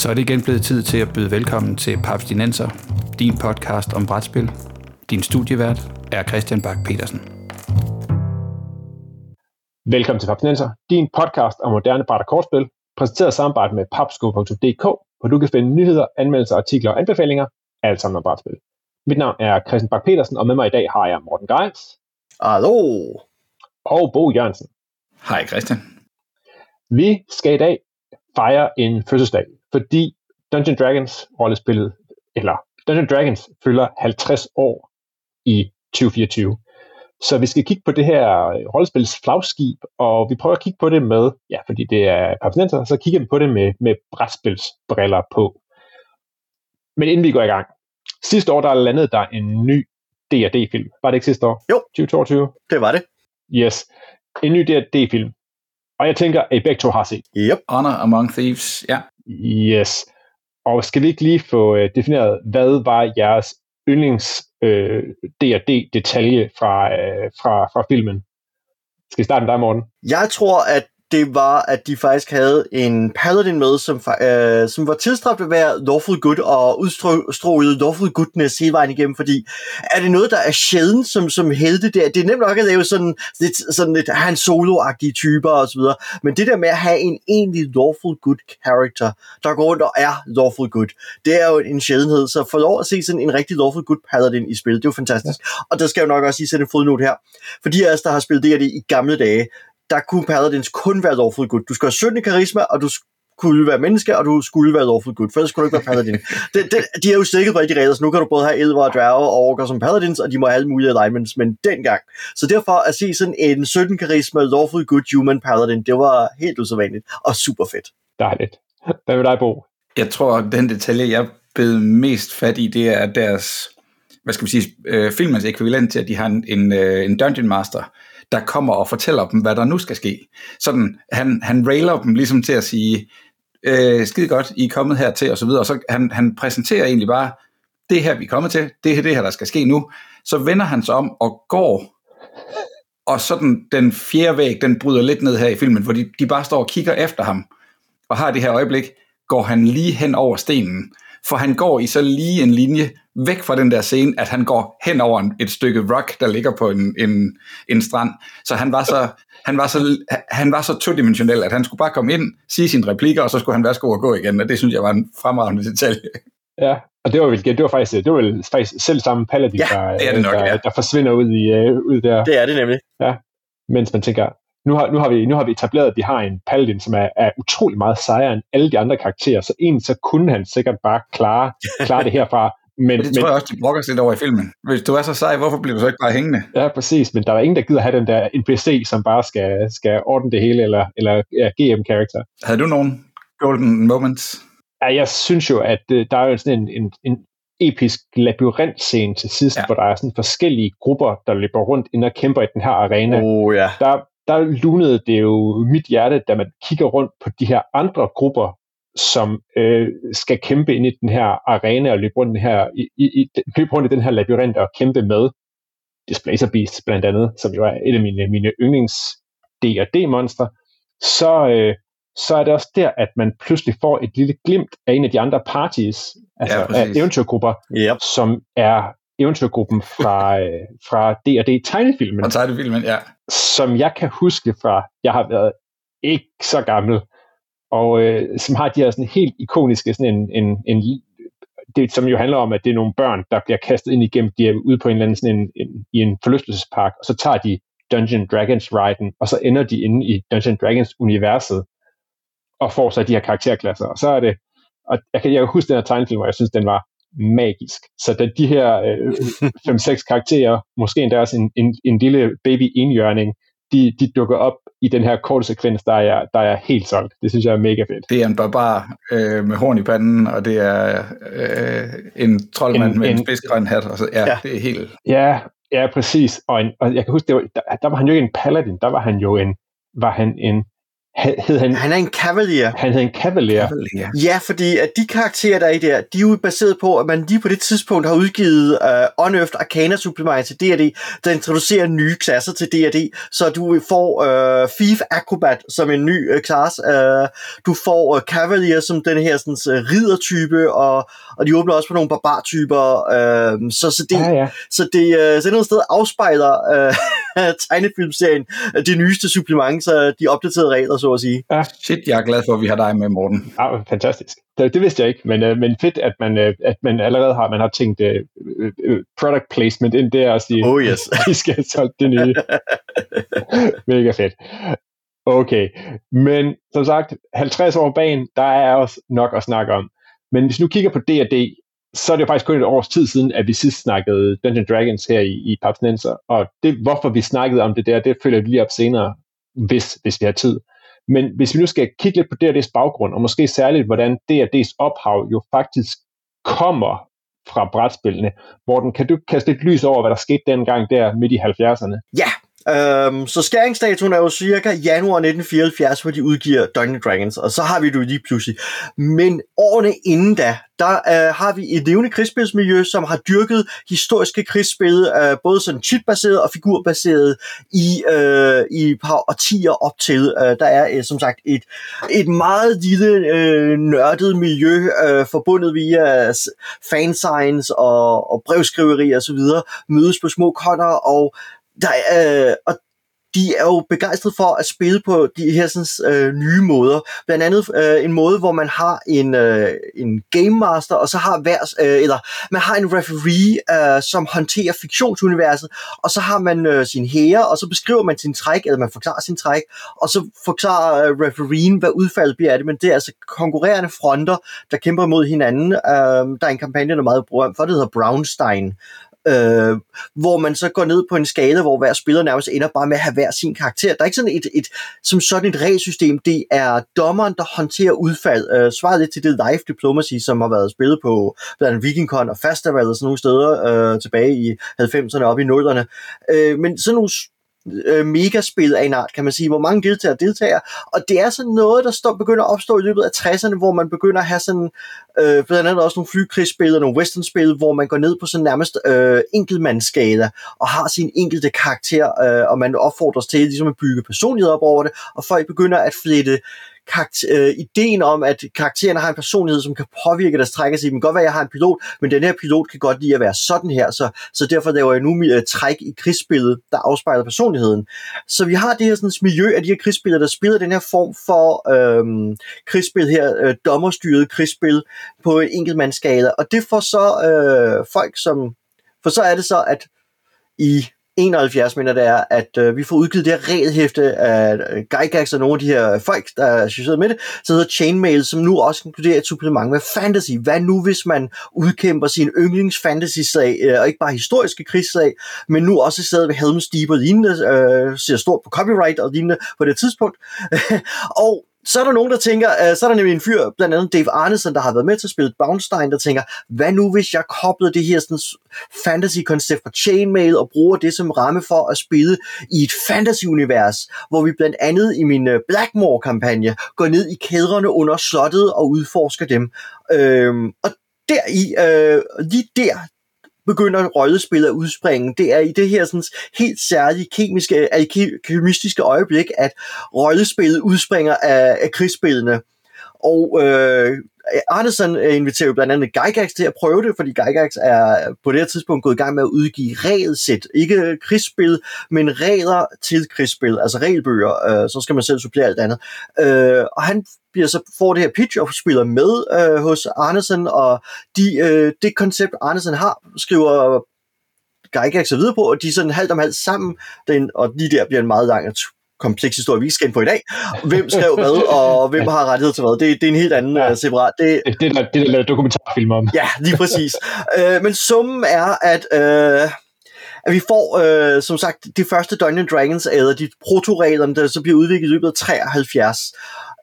Så er det igen blevet tid til at byde velkommen til Paps Dinenser, din podcast om brætspil. Din studievært er Christian Bak petersen Velkommen til Papsnenser, din podcast om moderne bræt og kortspil, præsenteret i samarbejde med papsko.dk, hvor du kan finde nyheder, anmeldelser, artikler og anbefalinger, alt sammen om brætspil. Mit navn er Christian Bak petersen og med mig i dag har jeg Morten Geils. Hallo! Og Bo Jørgensen. Hej Christian. Vi skal i dag fejre en fødselsdag, fordi Dungeon Dragons rollespillet, eller Dungeon Dragons fylder 50 år i 2024. Så vi skal kigge på det her rollespils flagskib, og vi prøver at kigge på det med, ja, fordi det er papsnenser, så kigger vi på det med, med brætspilsbriller på. Men inden vi går i gang, sidste år der landede der en ny D&D-film. Var det ikke sidste år? Jo. 2022? Det var det. Yes. En ny D&D-film. Og jeg tænker, at I begge to har set. Yep. Honor Among Thieves, ja. Yes. Og skal vi ikke lige få øh, defineret, hvad var jeres yndlings øh, D&D-detalje fra, øh, fra, fra filmen? Skal vi starte med dig, Morten? Jeg tror, at det var, at de faktisk havde en paladin med, som, øh, som var tilstræbt at være lawful good og udstrålede lawful goodness hele vejen igennem, fordi er det noget, der er sjældent som, som helte der? Det er nemt nok at lave sådan lidt, sådan lidt han solo-agtige typer og så videre, men det der med at have en egentlig lawful good character, der går rundt og er lawful good, det er jo en sjældenhed, så få lov at se sådan en rigtig lawful good paladin i spil, det er jo fantastisk. Ja. Og der skal jeg jo nok også lige sætte en fodnote her, fordi af os, der har spillet det i gamle dage, der kunne Paladins kun være lawful good. Du skal have 17 karisma, og du skulle være menneske, og du skulle være lawful good, for ellers skulle du ikke være paladin. det, det, de er jo stikket på de regler, så nu kan du både have elver og dværge og orker som paladins, og de må have alle mulige alignments, men dengang. Så derfor at se sådan en 17 karisma lawful good human paladin, det var helt usædvanligt og super fedt. Dejligt. Hvad vil dig, Bo? Jeg tror, at den detalje, jeg blev mest fat i, det er deres, hvad skal vi sige, øh, filmens ekvivalent til, at de har en, en, øh, en Dungeon Master, der kommer og fortæller dem, hvad der nu skal ske. Sådan, han, han railer dem ligesom til at sige, øh, skide godt, I er kommet her til, og så videre. Og så han, han præsenterer egentlig bare, det her vi er kommet til, det er det her, der skal ske nu. Så vender han sig om og går, og sådan den fjerde væg, den bryder lidt ned her i filmen, hvor de, de bare står og kigger efter ham, og har det her øjeblik, går han lige hen over stenen, for han går i så lige en linje væk fra den der scene, at han går hen over en, et stykke rock, der ligger på en, en, en strand. Så han var så, han var så, han var så todimensionel, at han skulle bare komme ind, sige sine replikker, og så skulle han værsgo og gå igen, og det synes jeg var en fremragende detalje. Ja, og det var vel, det var faktisk, det var vel faktisk selv samme paladin, ja, der, det det nok, der, ja. der, forsvinder ud, i, uh, ud der. Det er det nemlig. Ja, mens man tænker, nu har, nu har, vi, nu har vi etableret, at vi har en paladin, som er, er utrolig meget sejere end alle de andre karakterer, så en så kunne han sikkert bare klare, klare det herfra. Men, det tror men, jeg også, de brokker sig lidt over i filmen. Hvis du er så sej, hvorfor bliver du så ikke bare hængende? Ja, præcis, men der er ingen, der gider have den der NPC, som bare skal, skal ordne det hele, eller, eller ja, GM-karakter. Havde du nogen golden moments? Ja, jeg synes jo, at uh, der er jo sådan en, en, en episk labyrintscene til sidst, ja. hvor der er sådan forskellige grupper, der løber rundt ind og kæmper i den her arena. Oh, ja. Der, der lunede det jo mit hjerte, da man kigger rundt på de her andre grupper, som øh, skal kæmpe ind i den her arena og løbe rundt, den her, i, i, løbe rundt i den her labyrint og kæmpe med Displacer Beast blandt andet, som jo er et af mine, mine yndlings D&D-monstre, så, øh, så er det også der, at man pludselig får et lille glimt af en af de andre parties, altså ja, af eventyrgrupper, yep. som er eventyrgruppen fra, øh, fra D&D tegnefilmen. Fra tegnefilmen, ja. Som jeg kan huske fra, jeg har været ikke så gammel, og øh, som har de her sådan helt ikoniske, sådan en, en, en det, som jo handler om, at det er nogle børn, der bliver kastet ind igennem, de er ude på en eller anden sådan en, en, i en forlystelsespark, og så tager de Dungeon Dragons riden, og så ender de inde i Dungeon Dragons universet, og får så de her karakterklasser, og så er det, og jeg kan, jeg kan huske den her tegnefilm, og jeg synes, den var magisk. Så da de her øh, 5-6 karakterer, måske endda også en, en, en lille baby indjørning, de, de dukker op i den her korte sekvens, der er, der er helt solgt. Det synes jeg er mega fedt. Det er en barbar øh, med horn i panden, og det er øh, en troldmand en, med en, en spidsgrøn hat. Og så, ja, ja, det er helt... Ja, ja præcis. Og, en, og jeg kan huske, det var, der, der var han jo ikke en paladin, der var han jo en, var han en hed han, Han er en cavalier. han hed en Cavalier. Cavalier. Ja, fordi at de karakterer, der er i der, de er jo baseret på, at man lige på det tidspunkt har udgivet uh, Unearthed Arcana supplement til D&D, der introducerer nye klasser til D&D, så du får uh, Thief Acrobat som en ny uh, klasse, uh, du får uh, Cavalier som den her sådan, uh, riddertype, og, og de åbner også på nogle barbartyper, uh, så, så det, Ja, ja. så det, uh, så det noget sted afspejler uh, tegnefilmserien det nyeste supplement, så de opdaterede regler, så at sige. Shit, jeg er glad for, at vi har dig med, Morten. Ah, fantastisk. Det, det vidste jeg ikke, men, øh, men fedt, at man, øh, at man allerede har, man har tænkt øh, øh, øh, product placement ind der og sige, Oh yes. vi skal have solgt det nye. Mega fedt. Okay, men som sagt, 50 år bagen, der er også nok at snakke om. Men hvis nu kigger på D&D, så er det jo faktisk kun et års tid siden, at vi sidst snakkede Dungeons Dragons her i, i Papsnenser. Og det, hvorfor vi snakkede om det der, det følger vi lige op senere, hvis, hvis vi har tid. Men hvis vi nu skal kigge lidt på D&D's baggrund, og måske særligt, hvordan D&D's ophav jo faktisk kommer fra brætspillene, Morten, kan du kaste lidt lys over, hvad der skete dengang der midt i 70'erne? Ja, øhm, så skæringsdatoen er jo cirka januar 1974, hvor de udgiver Dungeons Dragons, og så har vi det jo lige pludselig. Men årene inden da, der øh, har vi et levende krigsspilsmiljø, som har dyrket historiske krigsspil, øh, både sådan chitbaseret og figurbaseret i, øh, i et par årtier op til. Øh, der er øh, som sagt et, et meget lille øh, nørdet miljø, øh, forbundet via øh, fansigns og, og brevskriveri og så videre, mødes på små konner, og der er, øh, og de er jo begejstrede for at spille på de her sådan, øh, nye måder. Blandt andet øh, en måde, hvor man har en, øh, en game master, og så har hver, øh, eller man har en referee, øh, som håndterer fiktionsuniverset, og så har man øh, sin hære, og så beskriver man sin træk, eller man forklarer sin træk, og så forklarer øh, refereen, hvad udfaldet bliver af det, men det er altså konkurrerende fronter, der kæmper mod hinanden. Øh, der er en kampagne, der er meget berømt for, det hedder Brownstein, øh, hvor man så går ned på en skala, hvor hver spiller nærmest ender bare med at have hver sin karakter. Der er ikke sådan et, et som sådan et regelsystem, det er dommeren, der håndterer udfald. Øh, svaret lidt til det live diplomacy, som har været spillet på blandt andet VikingCon og Fastaval og sådan nogle steder øh, tilbage i 90'erne op i 0'erne. Øh, men sådan nogle øh, megaspil af en art, kan man sige, hvor mange deltagere deltager, og det er sådan noget, der står, begynder at opstå i løbet af 60'erne, hvor man begynder at have sådan, øh, blandt andet også nogle flykrigsspil og nogle westernspil, hvor man går ned på sådan nærmest øh, enkeltmandsskala, og har sin enkelte karakter, øh, og man opfordres til ligesom at bygge personlighed op over det, og folk begynder at flette karakter, øh, ideen om, at karaktererne har en personlighed, som kan påvirke deres træk og sige, det kan godt være, at jeg har en pilot, men den her pilot kan godt lide at være sådan her, så, så derfor laver jeg nu øh, træk i krigsspillet, der afspejler personligheden. Så vi har det her sådan, miljø af de her krigsspillere, der spiller den her form for øh, krigsspil her, øh, dommerstyret krigsspil på en enkeltmandsskala, og det får så øh, folk som, for så er det så, at i 71, mener det er, at øh, vi får udgivet det her regelhæfte af øh, Gygax og nogle af de her folk, der er associeret med det, så hedder Chainmail, som nu også inkluderer et supplement med fantasy. Hvad nu, hvis man udkæmper sin yndlings fantasy-sag, øh, og ikke bare historiske krigssag, men nu også sidder ved Helm's Deep og lignende, øh, ser stort på copyright og lignende på det tidspunkt. og så er der nogen, der tænker, øh, så er der nemlig en fyr, blandt andet Dave Arneson, der har været med til at spille Bounstein, der tænker, hvad nu hvis jeg koblede det her sådan, fantasy-koncept fra Chainmail og bruger det som ramme for at spille i et fantasy-univers, hvor vi blandt andet i min øh, Blackmore-kampagne går ned i kædrene under slottet og udforsker dem. Øhm, og deri, øh, lige der, begynder rollespillet at udspringe. Det er i det her sådan, helt særlige kemiske, alkemistiske øjeblik, at rollespillet udspringer af, af krigsspillene. Og øh, Arneson øh, inviterer jo blandt andet Gygax til at prøve det, fordi Gygax er på det her tidspunkt gået i gang med at udgive regelsæt. Ikke krigsspil, men regler til krigsspil, altså regelbøger. Øh, så skal man selv supplere alt andet. Øh, og han bliver så får det her pitch og spiller med øh, hos Arneson, og de, øh, det koncept, Arneson har, skriver Gygax videre på, og de er sådan halvt om halvt sammen, den, og lige der bliver en meget lang kompleks historie, vi skal ind på i dag. Hvem skrev hvad, og hvem har rettighed til hvad. Det, det er en helt anden ja. uh, separat. Det, Det, det, er det er der lavet dokumentarfilm om. Ja, lige præcis. øh, men summen er, at, øh, at vi får, øh, som sagt, de første Dungeons Dragons, eller de protoreglerne, der så bliver udviklet i løbet af 73.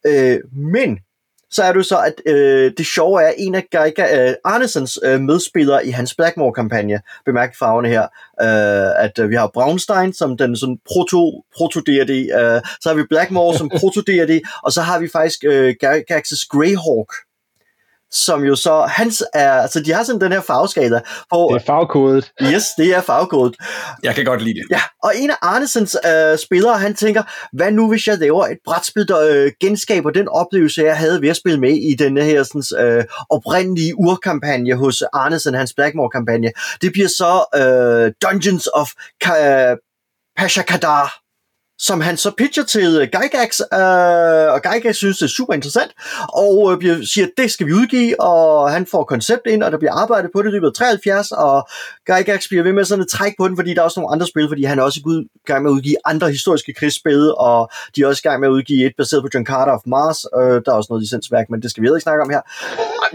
Øh, men så er det jo så, at øh, det sjove er, at en af Geiger, øh, Arnesons øh, medspillere i hans Blackmore-kampagne, bemærk farverne her, øh, at øh, vi har Braunstein som den sådan proto, proto-DRD, øh, så har vi Blackmore som proto-DRD, og så har vi faktisk øh, Gax's Greyhawk, som jo så, hans er, altså de har sådan den her farveskala. Hvor, det er farvekodet. Yes, det er farvekodet. Jeg kan godt lide det. Ja, og en af Arnesens øh, spillere, han tænker, hvad nu hvis jeg laver et brætspil, der øh, genskaber den oplevelse, jeg havde ved at spille med i den her sådan, øh, oprindelige urkampagne hos Arnesen, hans Blackmore-kampagne. Det bliver så øh, Dungeons of Ka- Pasha Kadar som han så pitcher til øh, Gygax, øh, og Gygax synes, det er super interessant, og øh, siger, det skal vi udgive, og han får koncept ind, og der bliver arbejdet på det i løbet af 73, og Gygax bliver ved med sådan et træk på den, fordi der er også nogle andre spil, fordi han er også i gang med at udgive andre historiske krigsspil, og de er også i gang med at udgive et baseret på John Carter of Mars, øh, der er også noget licensværk, men det skal vi ikke snakke om her.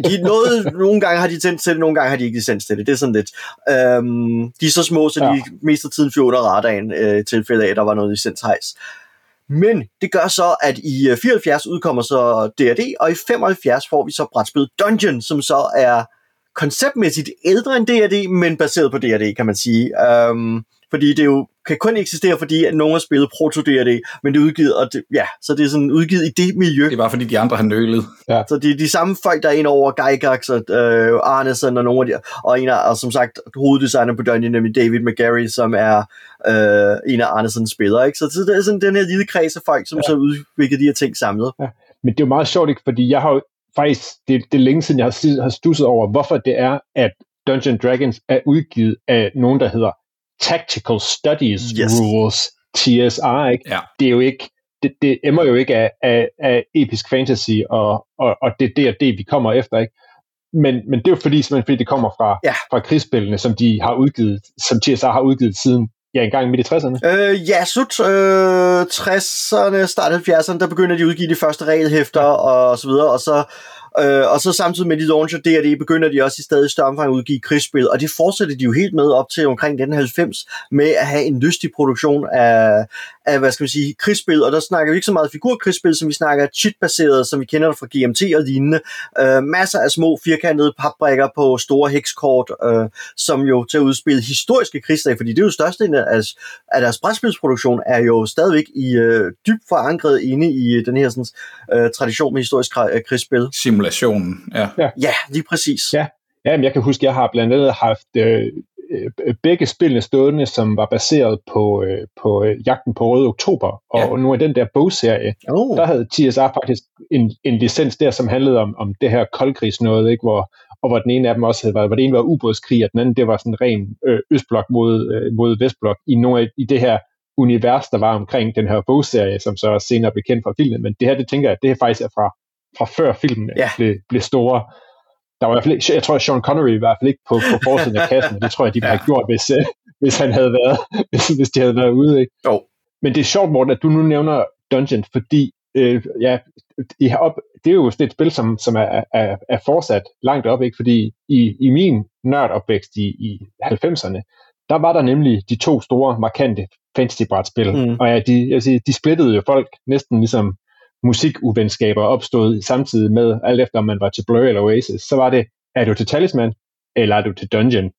De, noget, nogle gange har de licens til det, nogle gange har de ikke licens til det, det er sådan lidt. Øhm, de er så små, så ja. de mister tiden for under radaren, øh, tilfælde af, at der var noget licens hejs. Men det gør så, at i 74 øh, udkommer så D&D, og i 75 får vi så brætspillet Dungeon, som så er konceptmæssigt ældre end D&D, men baseret på D&D, kan man sige. Um, fordi det jo kan kun eksistere, fordi at nogen har spillet proto D&D, men det er udgivet, og det, ja, så det er sådan udgivet i det miljø. Det er bare fordi de andre har nølet. Ja. Så det er de samme folk, der er ind over Gygax og øh, Arneson og nogle af de, og en af, og som sagt, hoveddesigner på Dungeon, nemlig David McGarry, som er øh, en af Arnesons spillere, ikke? Så, så det er sådan den her lille kreds af folk, som ja. så udvikler de her ting samlet. Ja. Men det er jo meget sjovt, ikke? fordi jeg har jo faktisk, det, det er længe siden, jeg har, har stusset over, hvorfor det er, at Dungeon Dragons er udgivet af nogen, der hedder Tactical Studies yes. Rules, TSR, ikke? Ja. Det er jo ikke, det, det emmer jo ikke af, af, af episk fantasy, og, og, og det er det, vi kommer efter, ikke? Men, men det er jo fordi, fordi det kommer fra, ja. fra krigsspillene, som de har udgivet, som TSR har udgivet siden ja, en gang midt i 60'erne? Øh, ja, slut øh, 60'erne, start 70'erne, der begynder de at udgive de første regelhæfter og så videre, og så Øh, og så samtidig med de launcher D&D, begynder de også i stadig større omfang at udgive krigsspil, og det fortsætter de jo helt med op til omkring den 90 med at have en lystig produktion af, af hvad skal man sige, krigsspil, og der snakker vi ikke så meget figurkrigsspil, som vi snakker cheat-baseret, som vi kender det fra GMT og lignende. Øh, masser af små firkantede papbrikker på store hekskort, øh, som jo til at udspille historiske krigsdage, fordi det er jo største af, af deres brætspilsproduktion er jo stadigvæk i øh, dybt forankret inde i den her sådan, øh, tradition med historisk øh, krigsspil. Simulationen, ja. Ja, ja lige præcis. Ja. Ja, men jeg kan huske, jeg har blandt andet haft øh, Øh, begge spillene stående, som var baseret på, øh, på øh, Jagten på Røde Oktober, og ja. nu er den der bogserie, oh. der havde TSR faktisk en, en licens der, som handlede om, om det her koldkrigs noget, ikke, hvor, og hvor den ene af dem også havde været, hvor det ene var ubådskrig, og den anden, det var sådan ren øh, østblok mod, øh, mod vestblok, i, nogle af, i det her univers, der var omkring den her bogserie, som så senere blev kendt fra filmen, men det her, det tænker jeg, det er faktisk er fra, fra før filmen ja. blev, blev store, der var i hvert fald ikke, jeg tror, at Sean Connery i hvert fald ikke på, på forsiden af kassen, det tror jeg, de ville ja. have gjort, hvis, uh, hvis han havde været, hvis, hvis de havde været ude. Ikke? Jo. Men det er sjovt, Morten, at du nu nævner Dungeon, fordi øh, ja, I har op, det er jo et spil, som, som er, er, er fortsat langt op, ikke? fordi i, i min nørdopvækst i, i 90'erne, der var der nemlig de to store, markante fantasy-brætspil, mm. og ja, de, jeg siger, de splittede jo folk næsten ligesom musikuvenskaber opstod samtidig med, alt efter om man var til Blur eller Oasis, så var det, er du til Talisman, eller er du til Dungeon?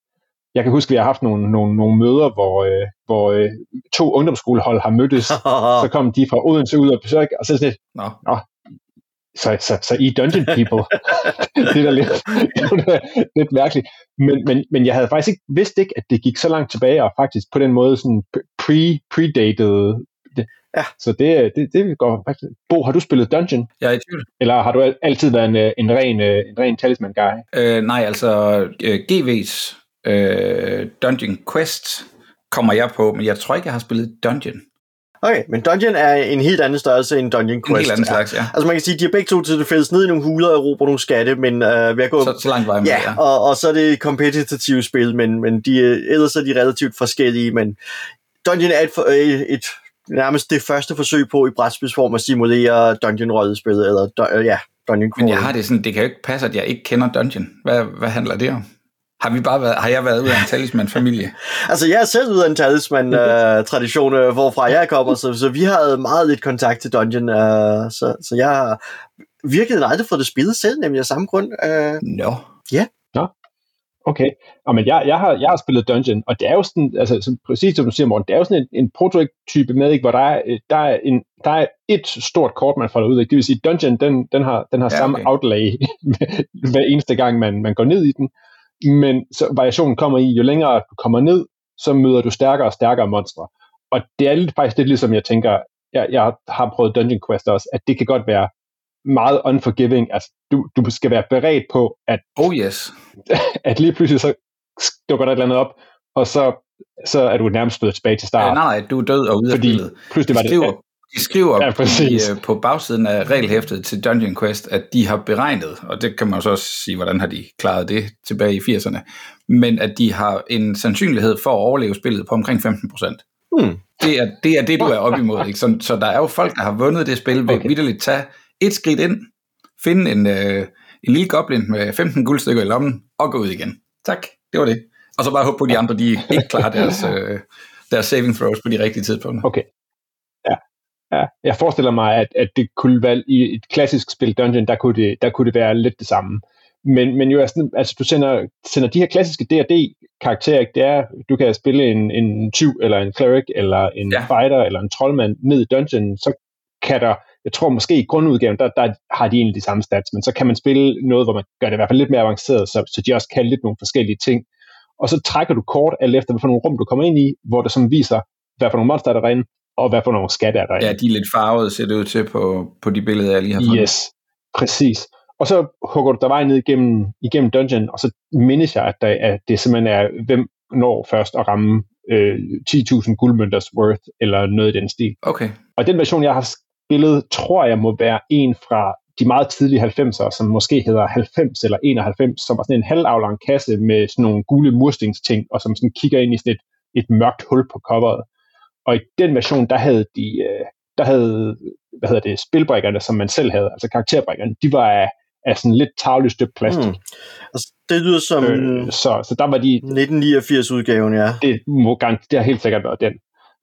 Jeg kan huske, at vi har haft nogle, nogle, nogle møder, hvor, øh, hvor øh, to ungdomsskolehold har mødtes. så kom de fra Odense ud og besøg, og så sådan lidt, Nå. Nå, så, så, så I Dungeon People. det er da lidt, lidt mærkeligt. Men, men, men jeg havde faktisk ikke vidst ikke, at det gik så langt tilbage, og faktisk på den måde sådan pre, predated Ja. Så det, det, det går faktisk. Bo, har du spillet Dungeon? Jeg er i tvivl. Eller har du altid været en, øh, en ren, øh, en ren talisman-guy? Øh, nej, altså øh, GV's øh, Dungeon Quest kommer jeg på, men jeg tror ikke, jeg har spillet Dungeon. Okay, men Dungeon er en helt anden størrelse end Dungeon Quest. En helt anden slags, ja. Altså man kan sige, de er begge to til det fælles ned i nogle huler og råber nogle skatte, men uh, ved at gå... Så, så langt vej med, ja, ja. Og, og så er det kompetitive spil, men, men de, ellers er de relativt forskellige, men Dungeon er et, et nærmest det første forsøg på i brætspilsform at simulere dungeon-rollespillet, eller uh, ja, dungeon Men jeg har det sådan, det kan jo ikke passe, at jeg ikke kender dungeon. Hvad, hvad handler det om? Har, vi bare været, har jeg været ud af en talisman-familie? altså, jeg er selv ud af en talisman-tradition, uh, hvorfra jeg kommer, så, så vi har meget lidt kontakt til Dungeon, uh, så, så jeg virkeligheden aldrig fået det spillet selv, nemlig af samme grund. Øh, Nå. Okay, og men jeg, jeg, har, jeg har spillet Dungeon, og det er jo sådan, altså som, præcis som du siger, Morten, det er jo sådan en, en prototype med, ikke, hvor der er, øh, der, er en, der er et stort kort, man folder ud. Ikke? Det vil sige, Dungeon, den, den har, den har Ja, ja, samme okay. outlay hver eneste gang, man, man går ned i den. Men så variationen kommer i, jo længere du kommer ned, så møder du stærkere og stærkere monstre. Og det er lidt, faktisk lidt ligesom, jeg tænker, jeg, jeg har prøvet Dungeon Quest også, at det kan godt være meget unforgiving. Altså, du, du skal være beredt på, at Oh yes. at lige pludselig så dukker der et eller andet op, og så, så er du nærmest blevet tilbage til Ja, start. nej, nej, du er død og ude af spillet. pludselig var De det... skriver, de skriver Ja, ja, præcis. i, øh, på bagsiden af regelhæftet til Dungeon Quest, at de har beregnet, og det kan man jo så også sige, hvordan har de klaret det tilbage i 80'erne, men at de har en sandsynlighed for at overleve spillet på omkring 15%. hmm. Det er det, er det du er op imod. Ikke? Så, så der er jo folk, der har vundet det spil ved Okay. okay. vidderligt tage et skridt ind, finde en, øh, en lille goblin med 15 guldstykker i lommen, og gå ud igen. Tak, det var det. Og så bare håbe på, at de andre de ikke klarer deres, øh, deres saving throws på de rigtige tidspunkter. Okay. Ja. ja. Jeg forestiller mig, at, at det kunne være i et klassisk spil Dungeon, der kunne det, der kunne det være lidt det samme. Men, men jo, altså, altså, du sender, sender de her klassiske D&D-karakterer, det er, du kan spille en, en tyv, eller en cleric, eller en ja. fighter, eller en troldmand ned i dungeon, så kan der, jeg tror måske i grundudgaven, der, der har de egentlig de samme stats, men så kan man spille noget, hvor man gør det i hvert fald lidt mere avanceret, så, så de også kan lidt nogle forskellige ting. Og så trækker du kort, alt efter hvilke nogle rum, du kommer ind i, hvor det som viser, hvad for nogle monster der er derinde, og hvad for nogle skatte er derinde. Ja, de er lidt farvede, ser det ud til på, på de billeder, jeg lige har fundet. Yes, præcis. Og så hugger du der vej ned igennem, igennem dungeon, og så mindes jeg, at, der, at det simpelthen er, hvem når først at ramme øh, 10.000 guldmønters worth, eller noget i den stil. Okay. Og den version, jeg har spillet, tror jeg må være en fra de meget tidlige 90'ere, som måske hedder 90 eller 91, som var sådan en halvaflang kasse med sådan nogle gule murstensting, og som sådan kigger ind i sådan et, et mørkt hul på coveret. Og i den version, der havde de, øh, der havde, hvad hedder det, spilbrikkerne, som man selv havde, altså karakterbrikkerne, de var af, af sådan lidt tavligt stykke plastik. Hmm. Altså, det lyder som Mm. Øh, så, så der var de, 1989-udgaven, ja. det må garant, det har helt sikkert været den.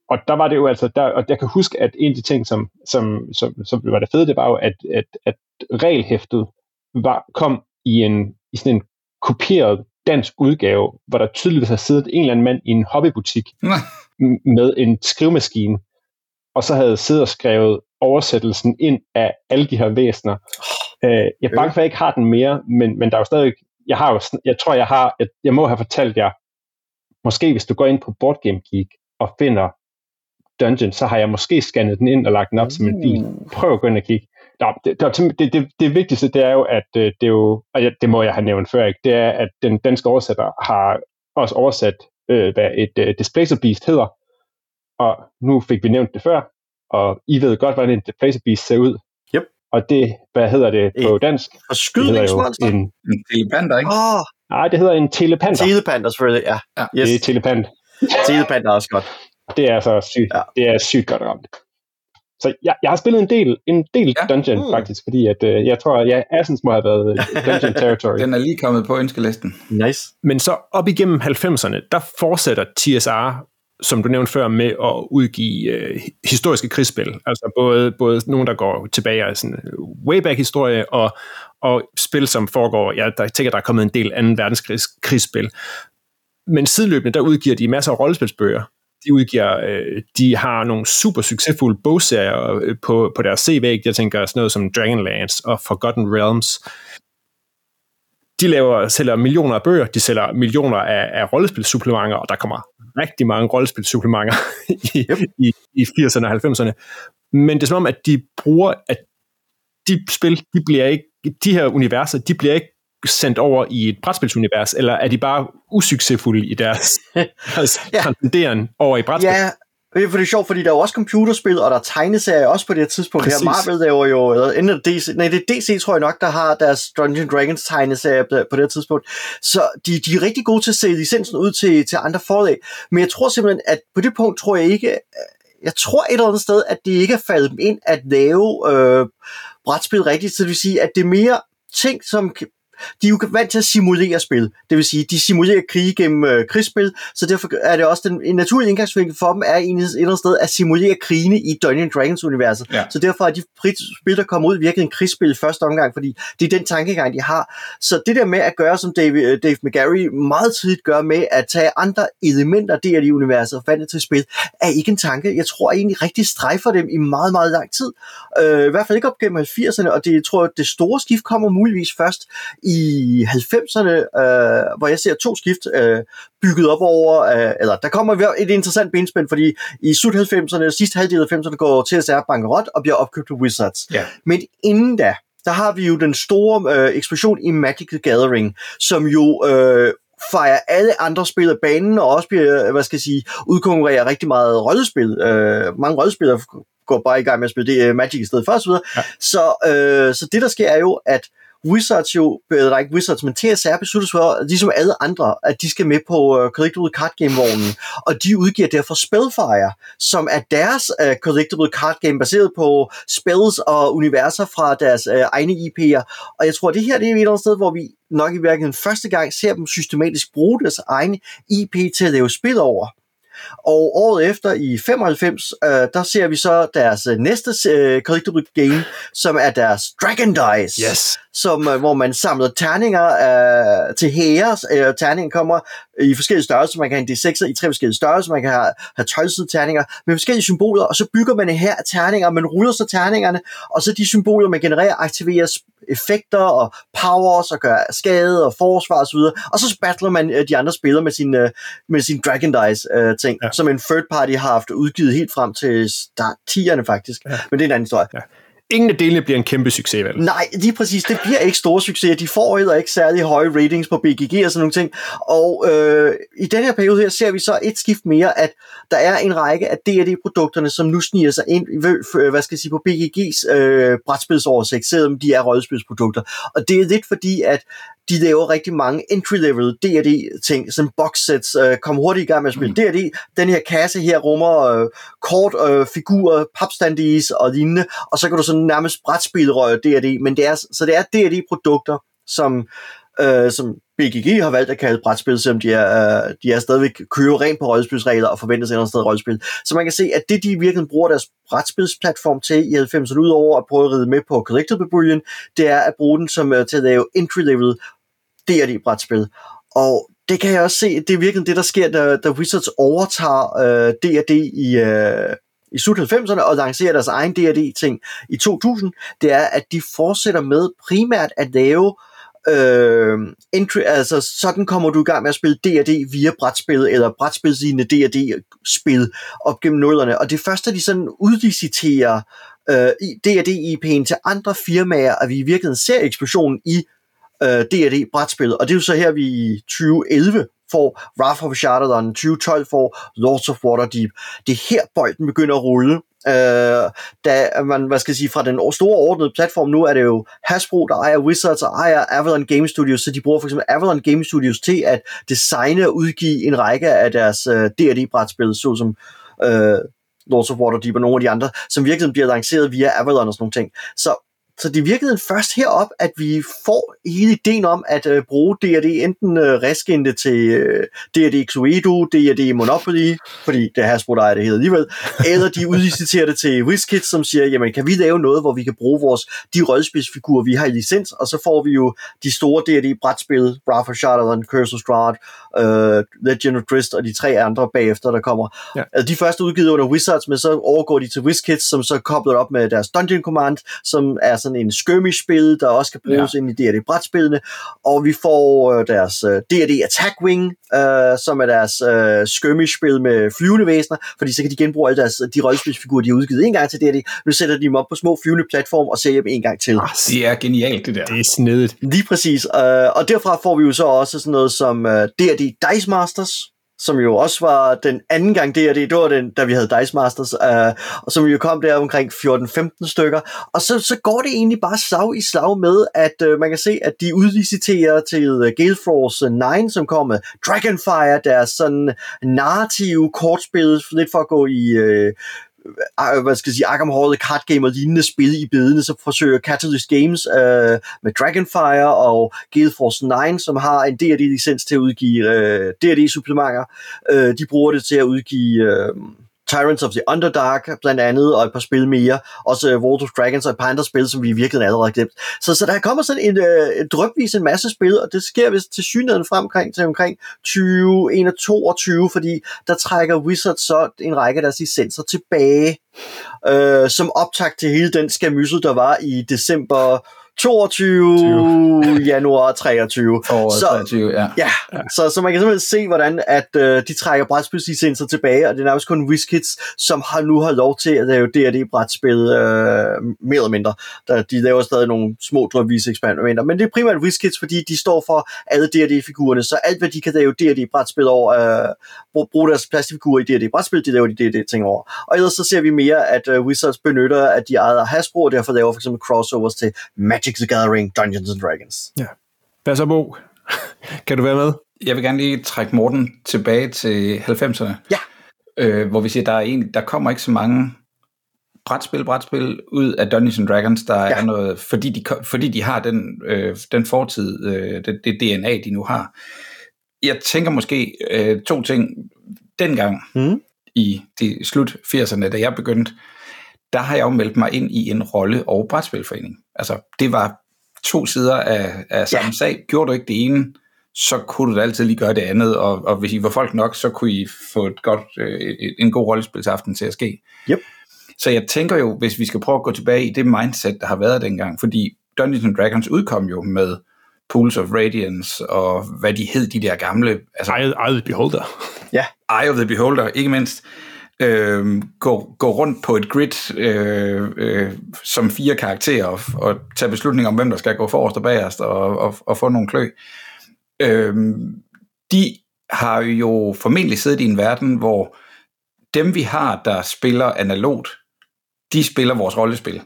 Og der var det jo altså, der, og jeg kan huske, at en af de ting, som, som, som, som var det fede, det var jo, at, at, at regelhæftet var, kom i, en, i sådan en kopieret dansk udgave, hvor der tydeligvis har siddet en eller anden mand i en hobbybutik med en skrivemaskine, og så havde siddet og skrevet oversættelsen ind af alle de her væsener. Øh, jeg er bange for, at jeg ikke har den mere, men, men der er jo stadig, jeg har jo, jeg tror, jeg har, jeg, jeg må have fortalt jer, måske hvis du går ind på Board Game Geek og finder Dungeon, så har jeg måske scannet den ind og lagt den op som en fil. Prøv at gå ind og kigge. Nå, det, det, det, det, det vigtigste, det er jo, at øh, det er jo, og det må jeg have nævnt før, ikke? det er, at den danske oversætter har også oversat, øh, hvad et øh, Displacer Beast hedder, og nu fik vi nævnt det før, og I ved godt, hvordan en Displacer Beast ser ud. Yep. Og det, hvad hedder det på dansk? Og Det hedder skydningsmonster? jo en, En telepander, ikke? Oh, nej, det hedder en telepanter. telepanda selvfølgelig, ja. Ja. Yes, Det er telepant. telepanda er også godt. Det er så sygt, Ja. det er sygt godt ramt. Så jeg, jeg har spillet en del, en del Ja. Dungeon Mm. faktisk, fordi at, øh, jeg tror, at ja, Assens må have været Dungeon Territory. Den er lige kommet på ønskelisten. Nice. Men så op igennem 90'erne, der fortsætter TSR, som du nævnte før, med at udgive øh, historiske krigsspil. Altså både, både nogen, der går tilbage af sådan øh, way back historie, og, og spil, som foregår, ja, der jeg tænker, der er kommet en del anden verdenskrigs krigsspil. Men sideløbende, der udgiver de masser af rollespilsbøger. De udgiver, øh, de har nogle super succesfulde bogserier øh, på, på deres CV. Jeg tænker sådan noget som Dragonlance og Forgotten Realms de laver, sælger millioner af bøger, de sælger millioner af, af rollespilsupplementer, og der kommer rigtig mange rollespilsupplementer i, Yep. i, i 80'erne og 90'erne. Men det er som om, at de bruger, at de spil, de bliver ikke, de her universer, de bliver ikke sendt over i et brætspilsunivers, eller er de bare usuccesfulde i deres, deres Ja. transcenderen over i brætspil? Ja, det er for det er sjovt, fordi der er jo også computerspil, og der er tegneserier også på det her tidspunkt. Præcis. Her. Marvel laver jo, eller enten DC, nej, det er DC, tror jeg nok, der har deres Dungeons Dragons tegneserier på det her tidspunkt. Så de, de er rigtig gode til at sælge licensen ud til, til andre forlag. Men jeg tror simpelthen, at på det punkt tror jeg ikke, jeg tror et eller andet sted, at det ikke er faldet dem ind at lave øh, brætspil rigtigt. Så det vil sige, at det er mere ting, som de er jo vant til at simulere spil. Det vil sige, de simulerer krige gennem øh, krigsspil, så derfor er det også den, en naturlig indgangsvinkel for dem, er egentlig et eller andet sted at simulere krigene i Dungeons Dragons-universet. Ja. Så derfor er de spil, der kommer ud, virkelig en krigsspil i første omgang, fordi det er den tankegang, de har. Så det der med at gøre, som Dave, øh, Dave McGarry meget tidligt gør med at tage andre elementer der i universet og fandt til spil, er ikke en tanke. Jeg tror egentlig rigtig strejfer dem i meget, meget lang tid. Øh, I hvert fald ikke op gennem 80'erne, og det jeg tror, det store skift kommer muligvis først i 90'erne, øh, hvor jeg ser to skift øh, bygget op over, øh, eller der kommer et interessant benspænd, fordi i slut 90'erne, sidste halvdel af 90'erne, går TSR bankerot og bliver opkøbt af Wizards. Ja. Men inden da, der har vi jo den store øh, eksplosion i Magic the Gathering, som jo øh, fejrer alle andre spil af banen, og også bliver, hvad skal jeg sige, udkonkurrerer rigtig meget rollespil. Øh, mange rollespillere går bare i gang med at spille det, uh, Magic i stedet for osv. Ja. Så, øh, så det, der sker, er jo, at Wizards jo, øh, eller ikke Wizards, men TSR beslutter sig for, ligesom alle andre, at de skal med på uh, Collectible Card Game-vognen, og de udgiver derfor Spellfire, som er deres uh, Collectible Card Game, baseret på spells og universer fra deres uh, egne IP'er. Og jeg tror, det her det er et eller andet sted, hvor vi nok i virkeligheden første gang ser dem systematisk bruge deres egne IP til at lave spil over. Og året efter, i 95, øh, der ser vi så deres øh, næste øh, collectible game, som er deres Dragon Dice. Yes. Som, øh, hvor man samler terninger øh, til hære. Øh, terningen kommer i forskellige størrelser. Man kan have en D6'er i tre forskellige størrelser. Man kan have, have 12 terninger med forskellige symboler, og så bygger man her terninger. Man ruller så terningerne, og så de symboler, man genererer, aktiverer effekter og powers og gør skade og forsvar osv. Og, og så battler man øh, de andre spillere med sin, øh, med sin Dragon Dice øh, ting, ja. som en third party har haft udgivet helt frem til start 10'erne faktisk. Ja. Men det er en anden historie. Ja. Ingen af delene bliver en kæmpe succes, vel? Nej, lige præcis. Det bliver ikke store succeser. De får heller ikke særlig høje ratings på BGG og sådan nogle ting. Og øh, i den her periode her ser vi så et skift mere, at der er en række af D&D-produkterne, som nu sniger sig ind øh, hvad skal jeg sige, på BGG's øh, brætspilsoversigt, selvom de er rollespilsprodukter. Og det er lidt fordi, at de laver rigtig mange entry-level D&D ting, som box-sets, øh, kom hurtigt i gang med at spille mm. D&D. Den her kasse her rummer øh, kort, øh, figurer, papstandies og lignende, og så kan du sådan nærmest brætspille D&D, men det er, så det er D&D-produkter, som, øh, som BGG har valgt at kalde brætspil, selvom de er, øh, de er stadigvæk kører rent på rollespilsregler og forventer sig et eller andet sted rollespil. Så man kan se, at det de virkelig bruger deres brætspilsplatform til i 90'erne, udover at prøve at ride med på Collectible Brilliant, det er at bruge den som, uh, til at lave entry-level D&D-brætspil. Og det kan jeg også se, det er virkelig det, der sker, da, da Wizards overtager øh, D&D i, øh, i slut 90'erne og lancerer deres egen D&D-ting i 2000, det er, at de fortsætter med primært at lave øh, entry, altså sådan kommer du i gang med at spille D&D via brætspil, eller brætspilslignende D&D-spil op gennem nullerne, og det første, de sådan udliciterer øh, D&D-IP'en til andre firmaer, at vi i virkeligheden ser eksplosionen i øh, D&D brætspillet, og det er jo så her, vi i 2011 får Wrath of og 2012 får Lords of Waterdeep. Det er her bolden begynder at rulle, Øh, da man, hvad skal jeg sige, fra den store ordnede platform nu, er det jo Hasbro, der ejer Wizards og ejer Avalon Game Studios, så de bruger for eksempel Avalon Game Studios til at designe og udgive en række af deres øh, D&D-brætspil, såsom øh, Lords of Waterdeep og nogle af de andre, som virkelig bliver lanceret via Avalon og sådan nogle ting. Så så det virkelig først herop, at vi får hele ideen om at uh, bruge D&D enten uh, reskinte til uh, D&D Cluedo, D&D Monopoly, fordi det er Hasbro, der er det hele alligevel, eller de udliciterer det til WizKids, som siger, jamen kan vi lave noget, hvor vi kan bruge vores, de rollespilsfigurer, vi har i licens, og så får vi jo de store D&D brætspil, Wrath of Shadowrun, Curse of Strahd, uh, Legend of Drist og de tre andre bagefter, der kommer. Ja. Altså, de første udgivet under Wizards, men så overgår de til WizKids, som så kobler op med deres Dungeon Command, som er sådan en skirmish-spil, der også kan bruges ja. ind i D&D-brætspillene, og vi får øh, deres øh, D&D Attack Wing, øh, som er deres øh, skirmish-spil med flyvende væsener, fordi så kan de genbruge alle deres, de rollespilsfigurer, de har udgivet en gang til D&D, nu sætter de dem op på små flyvende platform og sælger dem en gang til. Ah, det er genialt, det der. Det er snedigt. Lige præcis, øh, og derfra får vi jo så også sådan noget som øh, D&D Dice Masters, som jo også var den anden gang D&D, det, det var den, da vi havde Dice Masters, øh, og som jo kom der omkring 14-15 stykker, og så, så går det egentlig bare slag i slag med, at øh, man kan se, at de udliciterer til øh, uh, Gale Force 9, som kommer med Dragonfire, deres sådan narrative kortspil, lidt for at gå i... Øh, Øh, øh, hvad skal jeg sige, Arkham Horror, Card Game og lignende spil i bedene, så forsøger Catalyst Games øh, med Dragonfire og Gale Force 9, som har en D&D-licens til at udgive øh, D&D-supplementer. Øh, de bruger det til at udgive... Øh, Tyrants of the Underdark blandt andet, og et par spil mere. Også øh, uh, World of Dragons og et par andre spil, som vi virkelig allerede har glemt. Så, så der kommer sådan en, øh, uh, en drøbvis en masse spil, og det sker vist til synligheden frem omkring, til omkring 2021, fordi der trækker Wizards så en række af deres licenser tilbage, øh, som optag til hele den skamyssel, der var i december 22 20. januar 23. så, 23, ja. Ja, ja. Så, så man kan simpelthen se, hvordan at øh, de trækker brætspilslicenser tilbage, og det er nærmest kun WizKids, som har nu har lov til at lave D&D-brætspil øh, mere eller mindre. Der, de laver stadig nogle små drømvise eksperimenter, men det er primært WizKids, fordi de står for alle D&D-figurerne, så alt hvad de kan lave D&D-brætspil over, øh, bruge deres plastikfigurer i D&D-brætspil, de laver de D&D-ting over. Og ellers så ser vi mere, at øh, Wizards benytter, at de ejer Hasbro, og derfor laver for eksempel crossovers til Magic Magic the Gathering, Dungeons and Dragons. Ja. Hvad så, Bo? kan du være med? Jeg vil gerne lige trække Morten tilbage til 90'erne. Ja. Øh, hvor vi siger, der, er en, der kommer ikke så mange brætspil, brætspil ud af Dungeons and Dragons, der ja. er noget, fordi de, fordi de har den, øh, den fortid, øh, det, det DNA, de nu har. Jeg tænker måske øh, to ting. Dengang, mm. i de slut 80'erne, da jeg begyndte, der har jeg jo meldt mig ind i en rolle- og brætspilforening. Altså, det var to sider af, af samme ja. sag. Gjorde du ikke det ene, så kunne du da altid lige gøre det andet, og, og hvis I var folk nok, så kunne I få et godt, øh, en god rollespilsaften til at ske. Yep. Så jeg tænker jo, hvis vi skal prøve at gå tilbage i det mindset, der har været dengang, fordi Dungeons Dragons udkom jo med Pools of Radiance, og hvad de hed, de der gamle... Altså, Eye, Eye of the Beholder. Ja. Eye of the Beholder, ikke mindst øh, gå, gå rundt på et grid øh, øh, som fire karakterer og, og tage beslutninger om, hvem der skal gå forrest og bagerst og, og, og få nogle klø. Øh, de har jo formentlig siddet i en verden, hvor dem vi har, der spiller analogt, de spiller vores rollespil.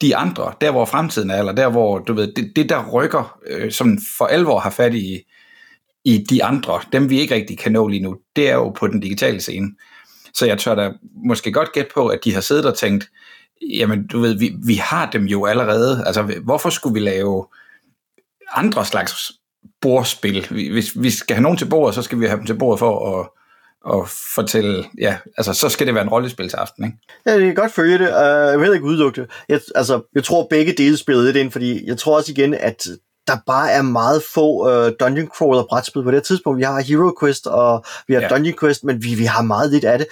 De andre, der hvor fremtiden er, eller der hvor, du ved, det, det der rykker, øh, som for alvor har fat i, i de andre, dem vi ikke rigtig kan nå lige nu, det er jo på den digitale scene. Så jeg tør da måske godt gætte på, at de har siddet og tænkt, jamen du ved, vi, vi har dem jo allerede. Altså hvorfor skulle vi lave andre slags bordspil? Hvis vi skal have nogen til bordet, så skal vi have dem til bordet for at, og fortælle, ja, altså så skal det være en rollespilsaften, ikke? Ja, det kan godt følge det. Uh, jeg vil ikke udelukke det. Jeg, altså, jeg tror begge dele spillede det ind, fordi jeg tror også igen, at der bare er meget få uh, dungeon crawler brætspil på det tidspunkt. Vi har Hero Quest og vi har ja. Dungeon Quest, men vi, vi har meget lidt af det.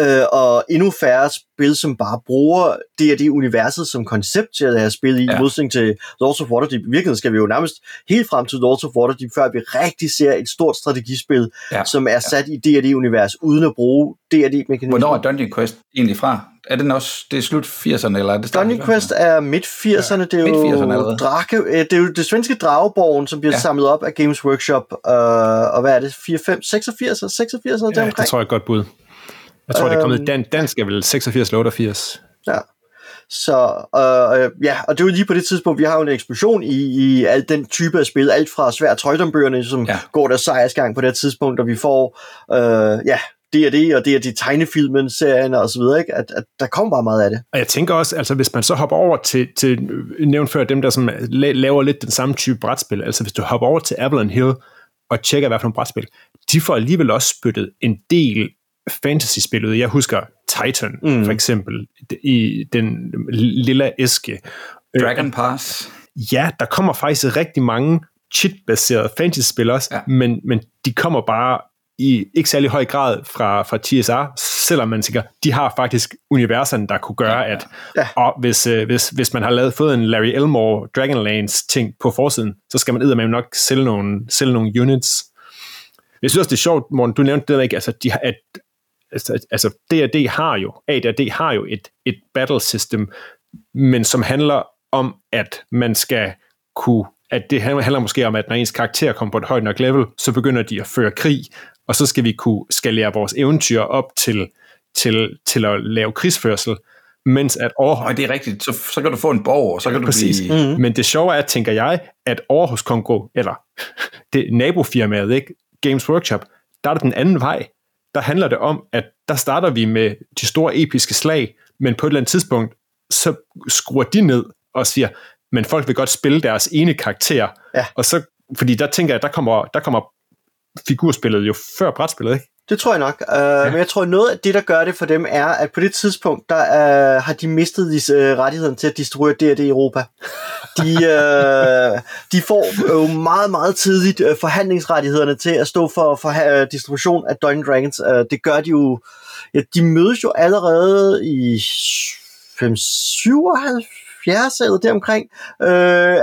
Uh, og endnu færre spil, som bare bruger det og det universet som koncept til at have spil i, ja. modsætning til Lords of Waterdeep. I virkeligheden skal vi jo nærmest helt frem til Lords of Waterdeep, før vi rigtig ser et stort strategispil, ja. som er sat ja. i det univers uden at bruge det mekanismer Hvornår er Dungeon Quest egentlig fra? Er det også, det er slut 80'erne, eller er det Dungeon Quest er midt 80'erne, ja, det er jo Drake, øh, det er jo det svenske Drageborgen, som bliver ja. samlet op af Games Workshop, uh, og hvad er det, 4, 5, 86, 86 ja, deromkring? det tror jeg er et godt bud. Jeg tror, um, det er kommet øhm. dan, dansk er vel 86 eller 88. Ja. Så øh, ja, og det er jo lige på det tidspunkt, vi har jo en eksplosion i, i al den type af spil, alt fra svært trøjdombøgerne, som ja. går der sejrsgang på det tidspunkt, og vi får øh, ja, D&D og D&D tegnefilmen, serien og så videre, ikke? At, at der kommer bare meget af det. Og jeg tænker også, altså hvis man så hopper over til, til nævnt før, dem der som laver lidt den samme type brætspil, altså hvis du hopper over til Avalon Hill og tjekker, hvad for nogle brætspil, de får alligevel også spyttet en del fantasy-spil ud. Jeg husker Titan, mm. for eksempel, i den lille æske. Dragon Pass. Ja, der kommer faktisk rigtig mange chit-baserede fantasy-spil også, ja. men, men de kommer bare i ikke særlig høj grad fra, fra TSR, selvom man tænker, de har faktisk universerne, der kunne gøre, at ja. og hvis, øh, hvis, hvis man har lavet, fået en Larry Elmore Dragonlance ting på forsiden, så skal man eddermame nok sælge nogle, sælge nogle units. Jeg synes også, det er sjovt, Morten, du nævnte det ikke, altså, de har, at, altså, altså D&D har jo, AD&D har jo et, et battle system, men som handler om, at man skal kunne at det handler måske om, at når ens karakter kommer på et højt nok level, så begynder de at føre krig, og så skal vi kunne skalere vores eventyr op til, til, til at lave krigsførsel, mens at over... Og det er rigtigt, så, så kan du få en borg, og så kan du Præcis. blive... Mm-hmm. Men det sjove er, tænker jeg, at over hos Kongo, eller det nabofirmaet, ikke? Games Workshop, der er det den anden vej. Der handler det om, at der starter vi med de store episke slag, men på et eller andet tidspunkt, så skruer de ned og siger, men folk vil godt spille deres ene karakter, Ja. og så, fordi der tænker jeg, der kommer, der kommer figurspillet jo før brætspillet, ikke? Det tror jeg nok. Uh, ja. Men jeg tror, noget af det, der gør det for dem, er, at på det tidspunkt, der uh, har de mistet de, uh, øh, rettighederne til at distribuere D&D i Europa. De, uh, de får jo uh, meget, meget tidligt uh, forhandlingsrettighederne til at stå for, for uh, distribution af Dungeons Dragons. Uh, det gør de jo... Ja, de mødes jo allerede i 597 70'erne deromkring, øh,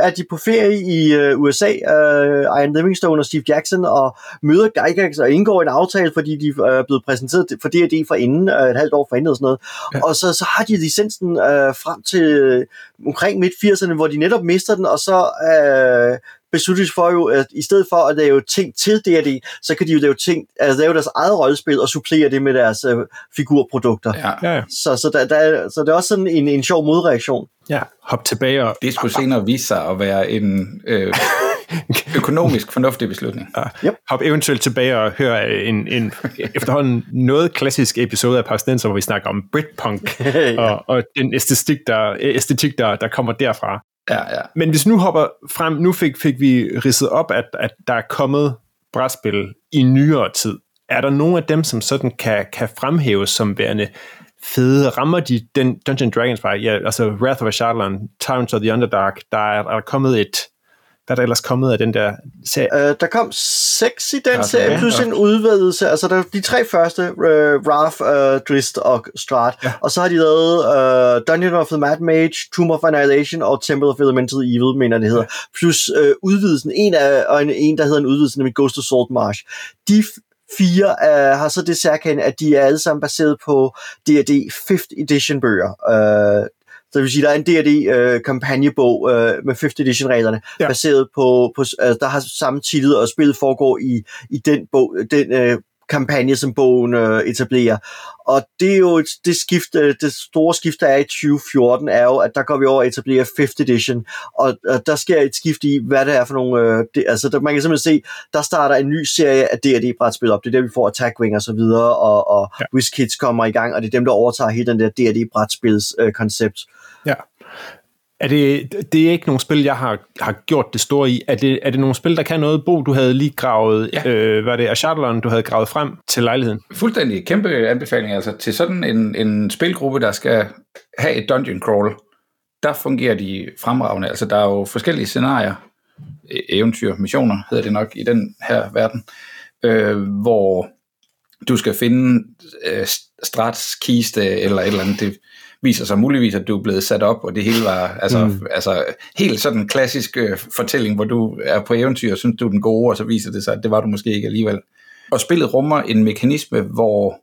er de på ferie i øh, USA, øh, Ian Livingstone og Steve Jackson, og møder Gygax og indgår en aftale, fordi de øh, er blevet præsenteret for D&D fra inden, øh, et halvt år fra inden og sådan noget. Ja. Og så, så har de licensen øh, frem til omkring midt 80'erne, hvor de netop mister den, og så øh, besluttes for jo, at i stedet for at lave ting til D&D, så kan de jo lave, ting, altså lave deres eget rollespil og supplere det med deres øh, figurprodukter. Ja. Ja, ja. Så, så, der, der, er- så det er også sådan en, en sjov modreaktion. ja. Hop tilbage og... Det skulle senere vise sig at være en øh, økonomisk fornuftig beslutning. Hop eventuelt tilbage og høre en, en efterhånden noget klassisk episode af Parsnenser, hvor vi snakker om Britpunk Ja. og, og den æstetik, der, æstetik der, der kommer derfra. Ja, ja. Men hvis nu hopper frem, nu fik, fik vi ridset op, at, at der er kommet brætspil i nyere tid. Er der nogle af dem, som sådan kan, kan fremhæves som værende fede? Rammer de den Dungeon Dragons vej? Ja, altså Wrath of Ashardlan, Tyrants of the Underdark, der er, er der kommet et... Hvad er der ellers kommet af den der serie? Uh, der kom seks i den Ja, serie, plus en udvidelse. Altså der, de tre første, uh, Wrath, uh, Drist og Strahd. Ja. Og så har de lavet uh, Dungeon of the Mad Mage, Tomb of Annihilation og Temple of Elemental Evil, mener det hedder. Ja. Plus uh, udvidelsen, en, af, og en, en, der hedder en udvidelse, nemlig Ghost of Saltmarsh. De f- fire uh, har så det særkende, at de er alle sammen baseret på D&D 5th edition bøger. Uh, så det vil sige, der er en D&D øh, kampagnebog øh, med 5th edition reglerne, Ja. baseret på, på altså, der har samme titel, og spillet foregår i, i den bog, den øh, kampagne, som bogen øh, etablerer. Og det er jo et, det skift, øh, det store skift, der er i 2014, er jo, at der går vi over at etablere 5th edition, og, og der sker et skift i, hvad det er for nogle, øh, det, altså der, man kan simpelthen se, der starter en ny serie af D&D-brætspil op, det er der, vi får Attack Wing og så videre, og, og Ja. WizKids kommer i gang, og det er dem, der overtager hele den der D&D-brætspils øh, koncept. Ja. Er det, det er ikke nogle spil, jeg har, har gjort det store i. Er det, er det nogle spil, der kan noget? Bo, du havde lige gravet, ja. Øh, hvad er det, Ashardlon, du havde gravet frem til lejligheden. Fuldstændig kæmpe anbefaling altså til sådan en, en spilgruppe, der skal have et dungeon crawl. Der fungerer de fremragende. Altså der er jo forskellige scenarier, e- eventyr, missioner hedder det nok i den her verden, øh, hvor du skal finde øh, Strats kiste eller et eller andet. Det viser sig muligvis, at du er blevet sat op, og det hele var altså, mm. altså helt sådan en klassisk øh, fortælling, hvor du er på eventyr og synes, du er den gode, og så viser det sig, at det var du måske ikke alligevel. Og spillet rummer en mekanisme, hvor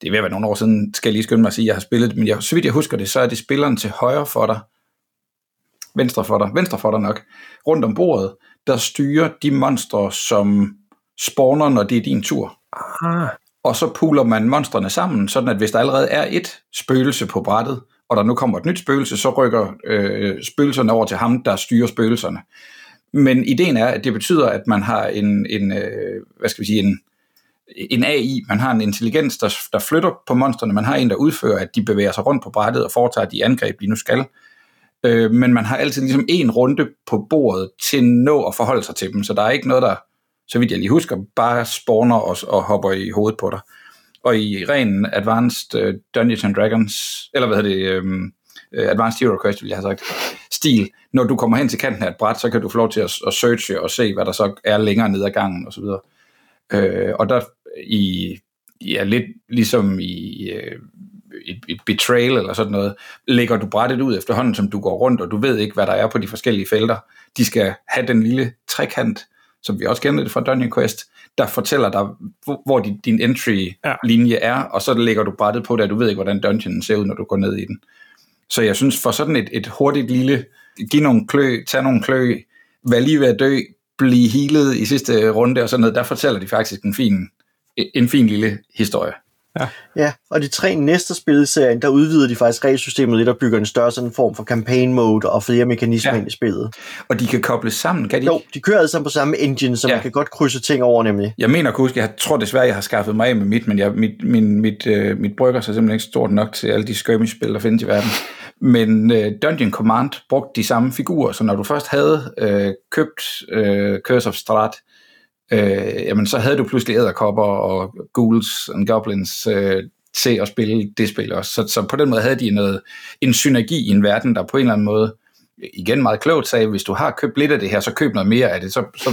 det er ved at være nogle år siden, skal jeg lige skynde mig at sige, at jeg har spillet det, men jeg, så vidt jeg husker det, så er det spilleren til højre for dig, venstre for dig, venstre for dig nok, rundt om bordet, der styrer de monstre, som spawner, når det er din tur. Ah. Og så puler man monstrene sammen, sådan at hvis der allerede er et spøgelse på brættet, og der nu kommer et nyt spøgelse, så rykker øh, spøgelserne over til ham, der styrer spøgelserne. Men ideen er, at det betyder, at man har en, en øh, hvad skal vi sige, en, en AI, man har en intelligens, der, der flytter på monstrene, man har en, der udfører, at de bevæger sig rundt på brættet og foretager de angreb, de nu skal. Øh, men man har altid ligesom en runde på bordet til nå at forholde sig til dem, så der er ikke noget, der, så vidt jeg lige husker, bare spawner os og hopper i hovedet på dig. Og i ren Advanced uh, Dungeons and Dragons, eller hvad hedder det, um, Advanced Hero Quest, vil jeg have sagt, stil, når du kommer hen til kanten af et bræt, så kan du få lov til at, at searche og se, hvad der så er længere ned ad gangen osv. Uh, øh, og der i, ja, lidt ligesom i uh, et, et betrayal eller sådan noget, lægger du brættet ud efterhånden, som du går rundt, og du ved ikke, hvad der er på de forskellige felter. De skal have den lille trekant, som vi også kender det fra Dungeon Quest, der fortæller dig, hvor, hvor din, din entry-linje er, og så lægger du brættet på det, du ved ikke, hvordan dungeonen ser ud, når du går ned i den. Så jeg synes, for sådan et, et hurtigt lille, give nogle klø, tage nogle klø, vær lige ved at dø, blive healet i sidste runde og sådan noget, der fortæller de faktisk en fin, en fin lille historie. Ja. ja, og de tre næste spil i serien, der udvider de faktisk regelsystemet lidt og bygger en større sådan form for campaign mode og flere mekanismer Ja. ind i spillet. Og de kan kobles sammen, kan de? Jo, de kører alle sammen på samme engine, så Ja. man kan godt krydse ting over nemlig. Jeg mener huske, jeg tror desværre, jeg har skaffet mig af med mit, men jeg, mit, min, mit, øh, mit brygger er simpelthen ikke stort nok til alle de skirmish-spil, der findes i verden. Men øh, Dungeon Command brugte de samme figurer, så når du først havde øh, købt øh, Curse of Strahd, øh, jamen så havde du pludselig æderkopper og ghouls and goblins øh, til at spille det spil også. Så, så på den måde havde de noget, en synergi i en verden, der på en eller anden måde, igen meget klogt sagde, hvis du har købt lidt af det her, så køb noget mere af det, så, så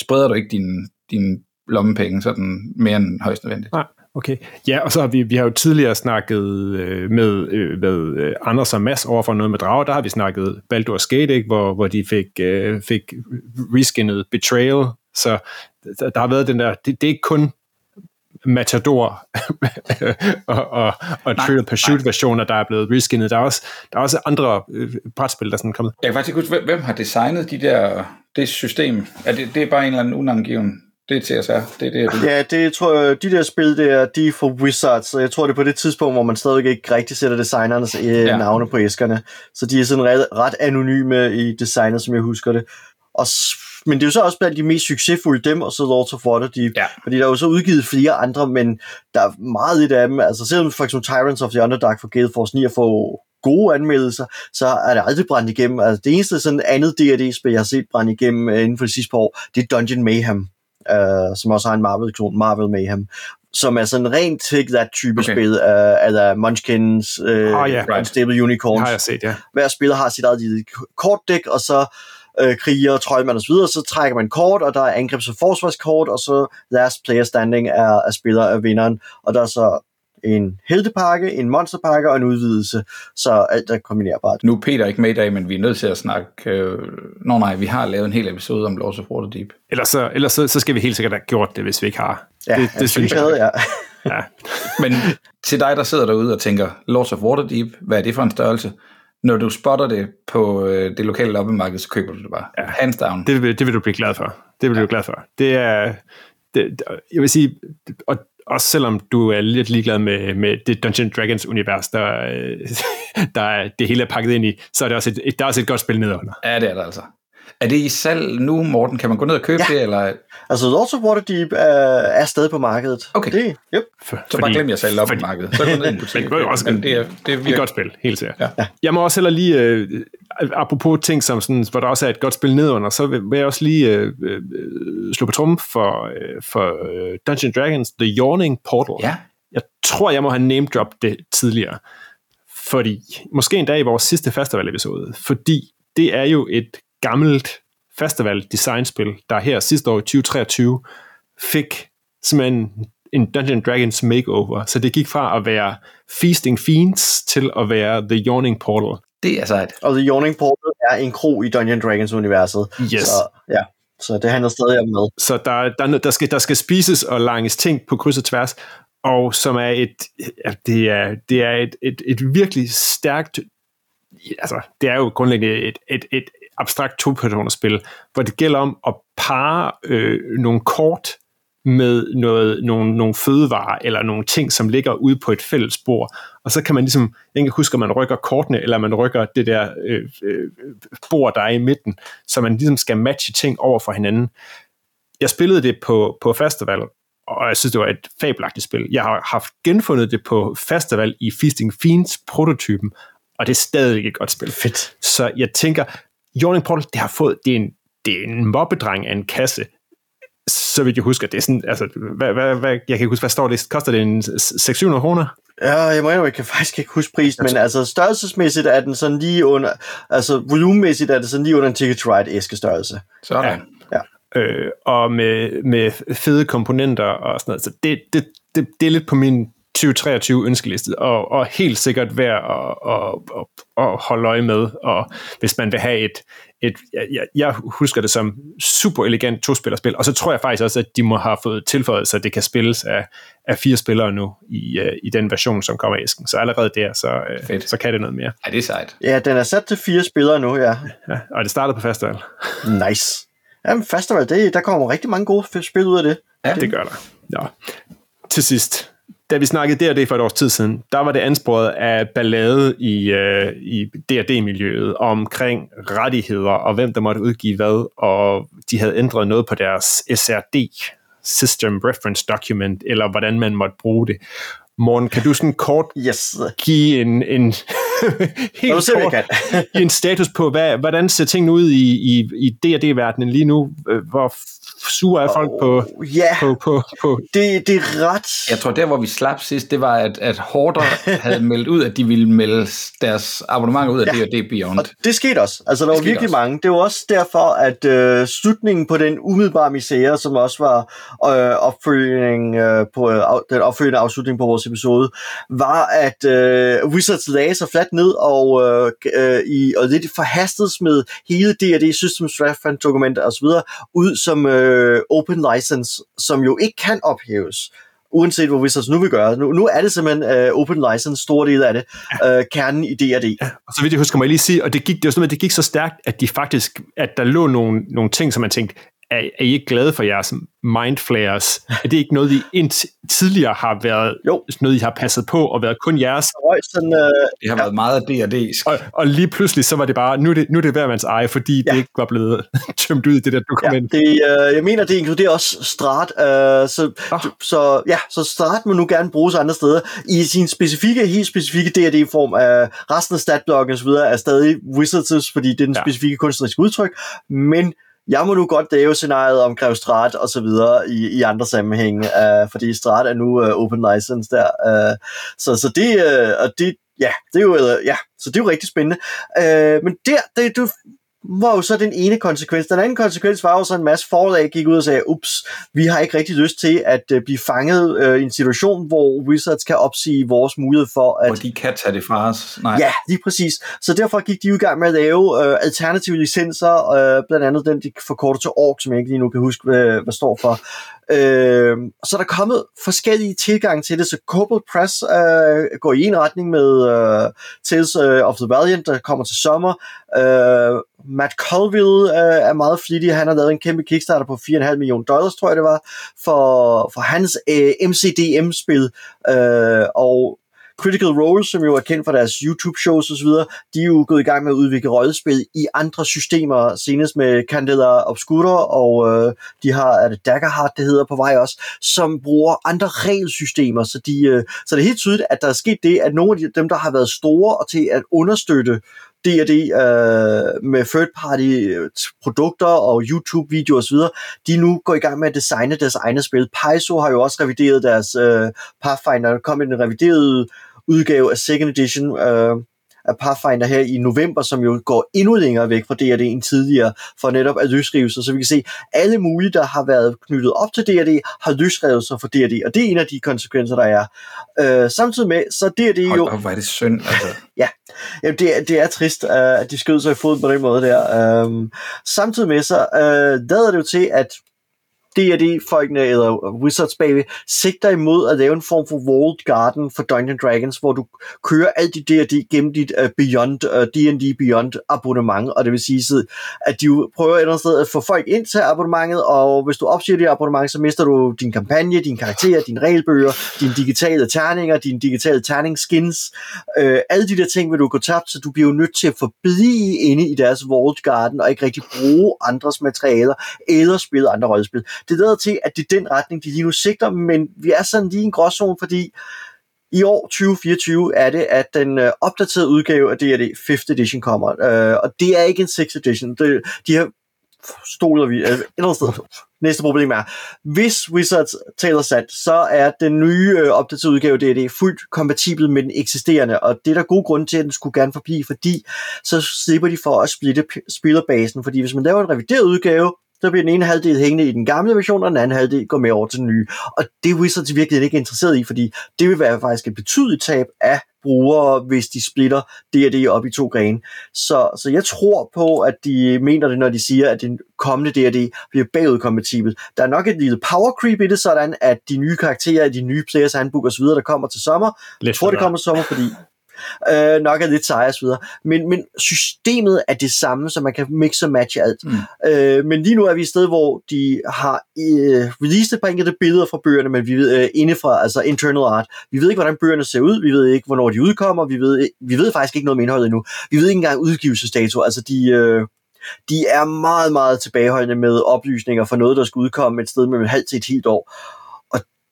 spreder du ikke din, din lommepenge sådan mere end højst nødvendigt. Nej, okay. Ja, og så har vi, vi har jo tidligere snakket øh, med, øh, med øh, Anders og Mads over for noget med drager, der har vi snakket Baldur's Gate, ikke? Hvor, hvor de fik, øh, fik reskinnet Betrayal, så der, der har været den der, det, det er ikke kun Matador og, og, og Nej, Trial Pursuit versioner, der er blevet reskinnet. Der er også, der er også andre øh, brætspil, der er sådan kommet. Jeg kan faktisk ikke huske, hvem- har designet de der, det system? Er det, det er bare en eller anden unangiven, det er TSR, det er det, jeg ved. Ja, det tror jeg, de der spil der, de er for Wizards, så jeg tror, det er på det tidspunkt, hvor man stadig ikke rigtig sætter designernes øh, Ja. navne på æskerne. Så de er sådan ret, ret anonyme i designet, som jeg husker det. Og, men det er jo så også blandt de mest succesfulde, dem og så Lords of Waterdeep. Ja. Fordi der er jo så udgivet flere andre, men der er meget lidt af dem. Altså selvom for eksempel Tyrants of the Underdark for Gale Force 9 at få gode anmeldelser, så er det aldrig brændt igennem. Altså det eneste sådan andet D&D-spil, jeg har set brændt igennem øh, inden for de sidste par år, det er Dungeon Mayhem, øh, som også har en Marvel-klon, Marvel Mayhem, som er sådan rent take that type Okay. spil, øh, eller Munchkins, øh, Ah, ja. Right. Unstable Unicorns. har jeg set, ja. Hver spiller har sit eget lille kortdæk, og så øh, kriger, troldmand og så videre, så trækker man kort, og der er angrebs- og forsvarskort, og så last player standing er, er spiller af vinderen, og der er så en heltepakke, en monsterpakke og en udvidelse, så alt er kombinerbart. Nu er Peter ikke med i dag, men vi er nødt til at snakke... Øh, Nå nej, vi har lavet en hel episode om Lords of Waterdeep. Ellers, så, ellers så, så skal vi helt sikkert have gjort det, hvis vi ikke har. Ja, det, det synes jeg. ja. Ja. Men til dig, der sidder derude og tænker, Lords of Waterdeep, hvad er det for en størrelse? Når du spotter det på øh, det lokale loppemarked, så køber du det bare. Ja. Hands down. Det, vil, det vil du blive glad for. Det vil ja. du blive glad for. Det er, det, jeg vil sige, og, også selvom du er lidt ligeglad med, med det Dungeons Dragons univers, der, øh, der er, det hele er pakket ind i, så er det også et, et, der er også et godt spil nedenunder. Ja, det er det altså. Er det i salg nu, Morten? Kan man gå ned og købe Ja. det? Eller? Altså, Lords of Waterdeep er, er stadig på markedet. Okay. Det, yep. For, Så bare glem, jeg sagde loppemarked. Så gå ned i en butik. Men det er jo også men det er, det er et virkelig... godt spil, helt sikkert. Ja. Jeg må også heller lige, øh, apropos ting, som sådan, hvor der også er et godt spil nedenunder, så vil, vil jeg også lige øh, øh, slå på trummen for, øh, for øh, Dungeons Dragons The Yawning Portal. Ja, Jeg tror, jeg må have name drop det tidligere. Fordi, måske endda i vores sidste festival-episode, fordi det er jo et gammelt festival-designspil, der her sidste år i 2023 fik simpelthen en Dungeons Dragons makeover. Så det gik fra at være Feasting Fiends til at være The Yawning Portal. det er sejt. Og The Yawning Portal er en kro i Dungeons Dragons universet. Yes. Så, ja. Så det handler stadig om med. Så der, der, der, skal, der skal spises og langes ting på kryds og tværs, og som er et, ja, det er, det er et, et, et virkelig stærkt, altså det er jo grundlæggende et, et, et abstrakt to-personerspil, hvor det gælder om at parre øh, nogle kort med noget, nogle, nogle fødevarer eller nogle ting, som ligger ude på et fælles bord. Og så kan man ligesom, jeg kan huske, om man rykker kortene, eller man rykker det der øh, øh, bord, der er i midten, så man ligesom skal matche ting over for hinanden. Jeg spillede det på, på festival, og jeg synes, det var et fabelagtigt spil. Jeg har haft genfundet det på festival i Feasting Fiends prototypen, og det er stadig et godt spil. Fedt. Så jeg tænker, Yawning Portal, det har fået, det er en, det er en mobbedreng af en kasse, så vidt jeg husker, det er sådan, altså, hvad, hvad, hvad, jeg kan ikke huske, hvad står det, koster det en 600 kroner? Ja, jeg må jeg kan faktisk ikke huske prisen, men altså størrelsesmæssigt er den sådan lige under, altså volumenmæssigt er det sådan lige under en Ticket to Ride æskestørrelse. Sådan. Ja. øh, og med, med fede komponenter og sådan noget. Så det, det, det, det er lidt på min 2023 ønskeliste, og, og helt sikkert værd at, at, at, at holde øje med, og hvis man vil have et, et jeg, jeg husker det som super elegant to-spillerspil, og så tror jeg faktisk også, at de må have fået tilføjet, så det kan spilles af, af fire spillere nu i, uh, i den version, som kommer i æsken. Så allerede der, så, uh, Fedt. så kan det noget mere. Ja, det er sejt. Ja, den er sat til fire spillere nu, ja. Ja, og det startede på festival. Nice. Jamen, festival, det, der kommer rigtig mange gode spil ud af det. Ja, Det gør der. Nå. Til sidst, da vi snakkede D&D for et års tid siden, der var det ansporet af ballade i, uh, i D&D-miljøet omkring rettigheder og hvem der måtte udgive hvad, og de havde ændret noget på deres SRD, System Reference Document, eller hvordan man måtte bruge det. Morgen, kan du sådan kort yes. give en, en helt kort, give en status på, hvad, hvordan ser tingene ud i, i, i D&D-verdenen lige nu? Hvor sure er folk på, oh, yeah. på, på, på... Det, det er ret... Jeg tror, der hvor vi slap sidst, det var, at, at Horder havde meldt ud, at de ville melde deres abonnementer ud af ja. D&D Beyond. Og det skete også. Altså, der det var virkelig også. mange. Det var også derfor, at øh, slutningen på den umiddelbare misære, som også var øh, opfølging, øh, på, øh, den opfølgende afslutning på vores episode, var, at øh, Wizards lagde sig fladt ned og, øh, øh, i, og lidt forhastet med hele D&D Systems Reference dokumenter osv. ud som øh, open license, som jo ikke kan ophæves uanset hvad Wizards nu vil gøre. Nu, nu er det simpelthen uh, open license, stor del af det, uh, kernen i D&D. Ja, og så vidt jeg husker, må jeg lige sige, og det gik, det var sådan, at det gik så stærkt, at de faktisk, at der lå nogle, nogle ting, som man tænkte, er, er I ikke glade for jeres mindflares? Er det ikke noget, I ind, tidligere har været jo. noget, I har passet på, og været kun jeres? Sådan, øh, det har ja. været meget D&D'sk. Og, og lige pludselig, så var det bare, nu er det, nu er det hvermands eje, fordi ja. det ikke var blevet tømt ud i det der, du kom ja, ind. Det, øh, jeg mener, det inkluderer også Strat, øh, så, oh. så, ja, så Strat må nu gerne bruges andre steder. I sin specifikke, helt specifikke D&D-form af resten af statblokken osv. er stadig Wizards, fordi det er den ja. specifikke kunstneriske udtryk, men jeg må nu godt dæve scenariet om Grev Strat og så videre i, i andre sammenhænge, øh, fordi Strat er nu øh, open license der. Øh, så, så det, øh, og det, ja, det er jo, øh, ja, så det er jo rigtig spændende. Øh, men der, det, du var jo så den ene konsekvens. Den anden konsekvens var jo så en masse forlag gik ud og sagde, ups, vi har ikke rigtig lyst til at uh, blive fanget uh, i en situation, hvor Wizards kan opsige vores mulighed for at... Hvor de kan tage det fra os. Nej. Ja, lige præcis. Så derfor gik de i gang med at lave uh, alternative licenser, uh, blandt andet den, de forkorter til ORG, som jeg ikke lige nu kan huske, hvad, hvad står for. Øh, så der er kommet forskellige tilgange til det, så Corporate Press øh, går i en retning med øh, Tales øh, of the Valiant, der kommer til sommer. Øh, Matt Colville øh, er meget flittig, han har lavet en kæmpe kickstarter på 4,5 millioner dollars, tror jeg det var, for, for hans øh, MCDM-spil, øh, og Critical Role, som jo er kendt for deres YouTube-shows osv., de er jo gået i gang med at udvikle rollespil i andre systemer, senest med Candela Obscura, og øh, de har, er det Daggerheart, det hedder på vej også, som bruger andre regelsystemer, så, de, øh, så det er helt tydeligt, at der er sket det, at nogle af dem, der har været store og til at understøtte D&D øh, med third-party øh, produkter og YouTube-videoer osv., de nu går i gang med at designe deres egne spil. Paizo har jo også revideret deres øh, Pathfinder, der kom en revideret udgave af second edition øh, af Pathfinder her i november, som jo går endnu længere væk fra D&D end tidligere, for netop at løsrive sig. Så vi kan se, alle mulige, der har været knyttet op til D&D, har løsrevet sig fra D&D, og det er en af de konsekvenser, der er. Øh, samtidig med, så D&D jo... Hold hvor er det synd, altså. ja, Jamen, det, er, det er trist, uh, at de skød sig i foden på den måde der. Um, samtidig med, så uh, lader det jo til, at D&D-folkene, eller Wizards baby, sigter imod at lave en form for walled garden for Dungeons Dragons, hvor du kører alt dit D&D gennem dit uh, Beyond, øh, uh, D&D Beyond abonnement, og det vil sige, at de prøver et eller andet sted at få folk ind til abonnementet, og hvis du opsiger det abonnement, så mister du din kampagne, din karakter, dine regelbøger, dine digitale terninger, dine digitale terningskins, uh, alle de der ting vil du gå tabt, så du bliver jo nødt til at forblive inde i deres walled garden, og ikke rigtig bruge andres materialer, eller spille andre rollespil det lader til, at det er den retning, de lige nu sigter, men vi er sådan lige i en gråzone, fordi i år 2024 er det, at den øh, opdaterede udgave af D&D 5th edition kommer, øh, og det er ikke en 6th edition. Det, de har stoler vi øh, et eller sted. Næste problem er, hvis Wizards taler sandt, så er den nye øh, opdaterede udgave D&D fuldt kompatibel med den eksisterende, og det er der god grund til, at den skulle gerne forblive, fordi så slipper de for at splitte spillerbasen, fordi hvis man laver en revideret udgave, så bliver den ene halvdel hængende i den gamle version, og den anden halvdel går med over til den nye. Og det er Wizards virkelig ikke interesseret i, fordi det vil være faktisk et betydeligt tab af brugere, hvis de splitter D&D op i to grene. Så, så jeg tror på, at de mener det, når de siger, at den kommende D&D bliver bagudkompatibel. Der er nok et lille power creep i det, sådan at de nye karakterer, de nye players handbook osv., der kommer til sommer, Lidt jeg tror, det kommer til sommer, fordi øh, nok er lidt seje osv. Men, men systemet er det samme, så man kan mixe og matche alt. Mm. Øh, men lige nu er vi et sted, hvor de har øh, released et par enkelte billeder fra bøgerne, men vi ved øh, indefra, altså internal art. Vi ved ikke, hvordan bøgerne ser ud, vi ved ikke, hvornår de udkommer, vi ved, vi ved faktisk ikke noget om indholdet endnu. Vi ved ikke engang udgivelsesdato, altså de... Øh, de er meget, meget tilbageholdende med oplysninger for noget, der skal udkomme et sted mellem halvt til et helt år.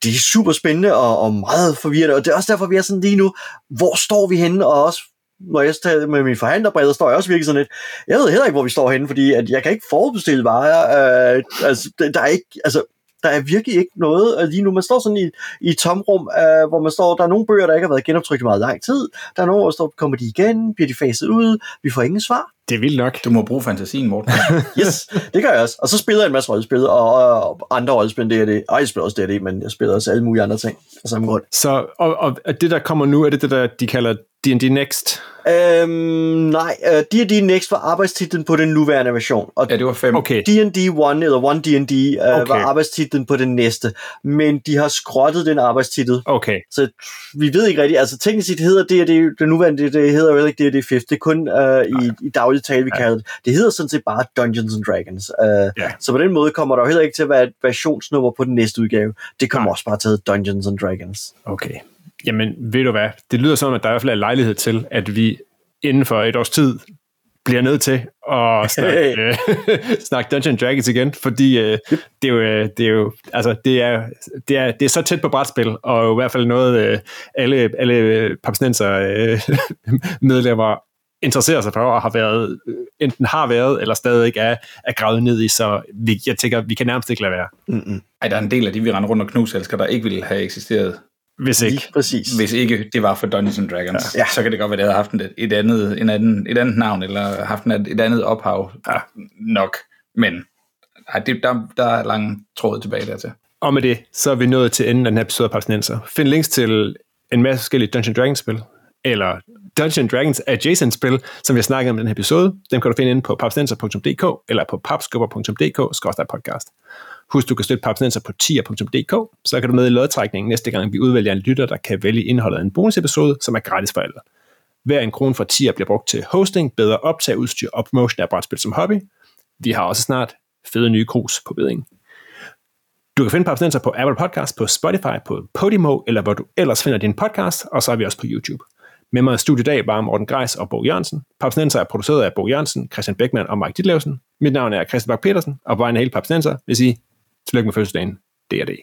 Det er super spændende og, og meget forvirrende, og det er også derfor, vi er sådan lige nu, hvor står vi henne, og også når jeg tager med min forhandlerbriller, står jeg også virkelig sådan lidt, jeg ved heller ikke, hvor vi står henne, fordi at jeg kan ikke forudbestille varer, øh, altså, der er ikke, altså, der er virkelig ikke noget øh, lige nu. Man står sådan i, i et tomrum, øh, hvor man står, der er nogle bøger, der ikke har været genoptrykt i meget lang tid. Der er nogle, hvor der står, kommer de igen? Bliver de faset ud? Vi får ingen svar. Det er vildt nok. Du må bruge fantasien, Morten. yes, det gør jeg også. Og så spiller jeg en masse rollespil, og, og andre rollespil, det er det. Og jeg spiller også det, men jeg spiller også alle mulige andre ting på samme grund. Så, og, og det, der kommer nu, er det det, der de kalder D&D Next? Øhm, nej, uh, D&D Next var arbejdstitlen på den nuværende version. Og ja, det var fem. Okay. D&D 1 eller 1 D&D uh, okay. var arbejdstitlen på den næste. Men de har skrottet den arbejdstitel. Okay. Så vi ved ikke rigtigt. Altså teknisk set hedder det, det, det nuværende, det, det hedder jo ikke D&D 5. Det er kun uh, i, i daglig tale, vi ja. kalder det. Det hedder sådan set bare Dungeons and Dragons. Uh, ja. Så på den måde kommer der jo heller ikke til at være et versionsnummer på den næste udgave. Det kommer Nej. også bare til Dungeons and Dragons. Okay. Jamen, ved du hvad? Det lyder som, at der er i hvert fald er lejlighed til, at vi inden for et års tid bliver nødt til at snakke, hey. øh, snakke Dungeons Dragons igen, fordi øh, det, er jo, øh, det er jo, altså, det er, det er, det er så tæt på brætspil, og i hvert fald noget, øh, alle, alle papsnenser øh, medlemmer interesserer sig for, og har været, øh, enten har været, eller stadig ikke er, er gravet ned i, så vi, jeg tænker, vi kan nærmest ikke lade være. Mm-mm. Ej, der er en del af de, vi render rundt og knuselsker, der ikke ville have eksisteret hvis ikke. Lige præcis. Hvis ikke det var for Dungeons and Dragons, ja. så kan det godt være, at det havde haft et, et, andet, en anden, et andet navn, eller haft et, et andet ophav ja. nok. Men ej, det, der, der er lang tråd tilbage dertil. Og med det, så er vi nået til enden af den her episode af. Find links til en masse forskellige Dungeons Dragons-spil, eller Dungeons Dragons adjacent spil, som vi har snakket om i den her episode. Dem kan du finde inde på papsnenser.dk eller på papskubber.dk-podcast. Husk, du kan støtte Papsnenser på tier.dk, så kan du med i lodtrækningen næste gang, vi udvælger en lytter, der kan vælge indholdet af en bonusepisode, som er gratis for alle. Hver en krone fra tier bliver brugt til hosting, bedre optag, udstyr og promotion af brætspil som hobby. Vi har også snart fede nye krus på beding. Du kan finde Papsnenser på Apple Podcast, på Spotify, på Podimo, eller hvor du ellers finder din podcast, og så er vi også på YouTube. Med mig i studiet i dag var Morten Greis og Bo Jørgensen. Papsnenser er produceret af Bo Jørgensen, Christian Beckmann og Mike Ditlevsen. Mit navn er Christian Bak petersen og på vegne af hele Papsnenser vil sige Tillykke med fødselsdagen. Det er det.